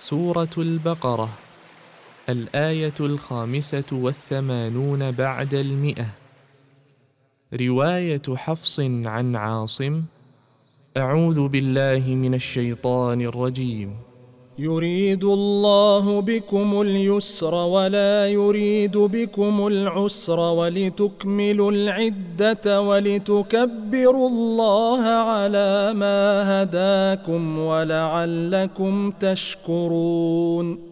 سورة البقرة الآية الخامسة والثمانون بعد المئة. رواية حفص عن عاصم أعوذ بالله من الشيطان الرجيم. يريد الله بكم اليسر ولا يريد بكم العسر ولتكملوا العدة ولتكبروا الله على ما هداكم ولعلكم تشكرون.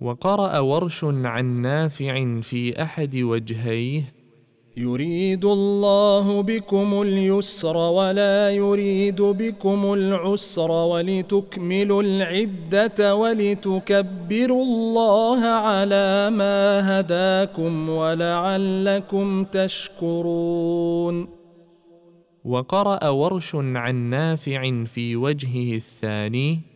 وقرأ ورش عن نافع في أحد وجهيه يريد الله بكم اليسر ولا يريد بكم العسر ولتكملوا العدة ولتكبروا الله على ما هداكم ولعلكم تشكرون. وقرأ ورش عن نافع في وجهه الثاني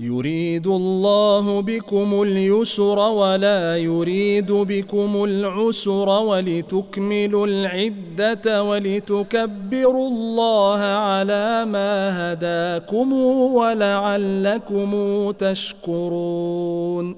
يريد الله بكم اليسر ولا يريد بكم العسر ولتكملوا العدة ولتكبروا الله على ما هداكم ولعلكم تشكرون.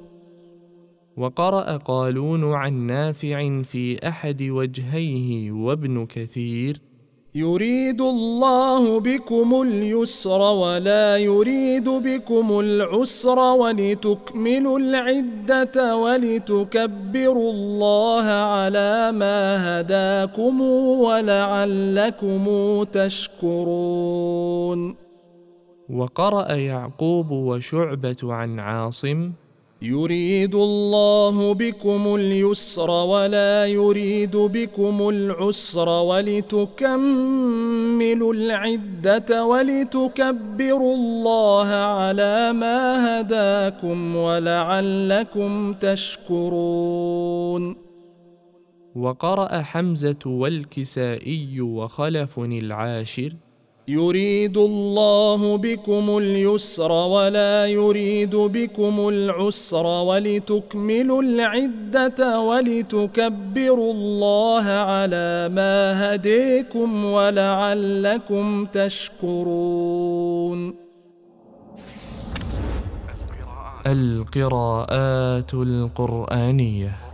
وقرأ قالون عن نافع في أحد وجهيه وابن كثير يريد الله بكم اليسر ولا يريد بكم العسر ولتكملوا العدة ولتكبروا الله على ما هداكم ولعلكم تشكرون. وقرأ يعقوب وشعبة عن عاصم يريد الله بكم اليسر ولا يريد بكم العسر ولتكملوا العدة ولتكبروا الله على ما هداكم ولعلكم تشكرون. وقرأ حمزة والكسائي وخلف العاشر يريد الله بكم اليسر ولا يريد بكم العسر ولتكملوا العدة ولتكبروا الله على ما هديكم ولعلكم تشكرون. القراءات القرآنية.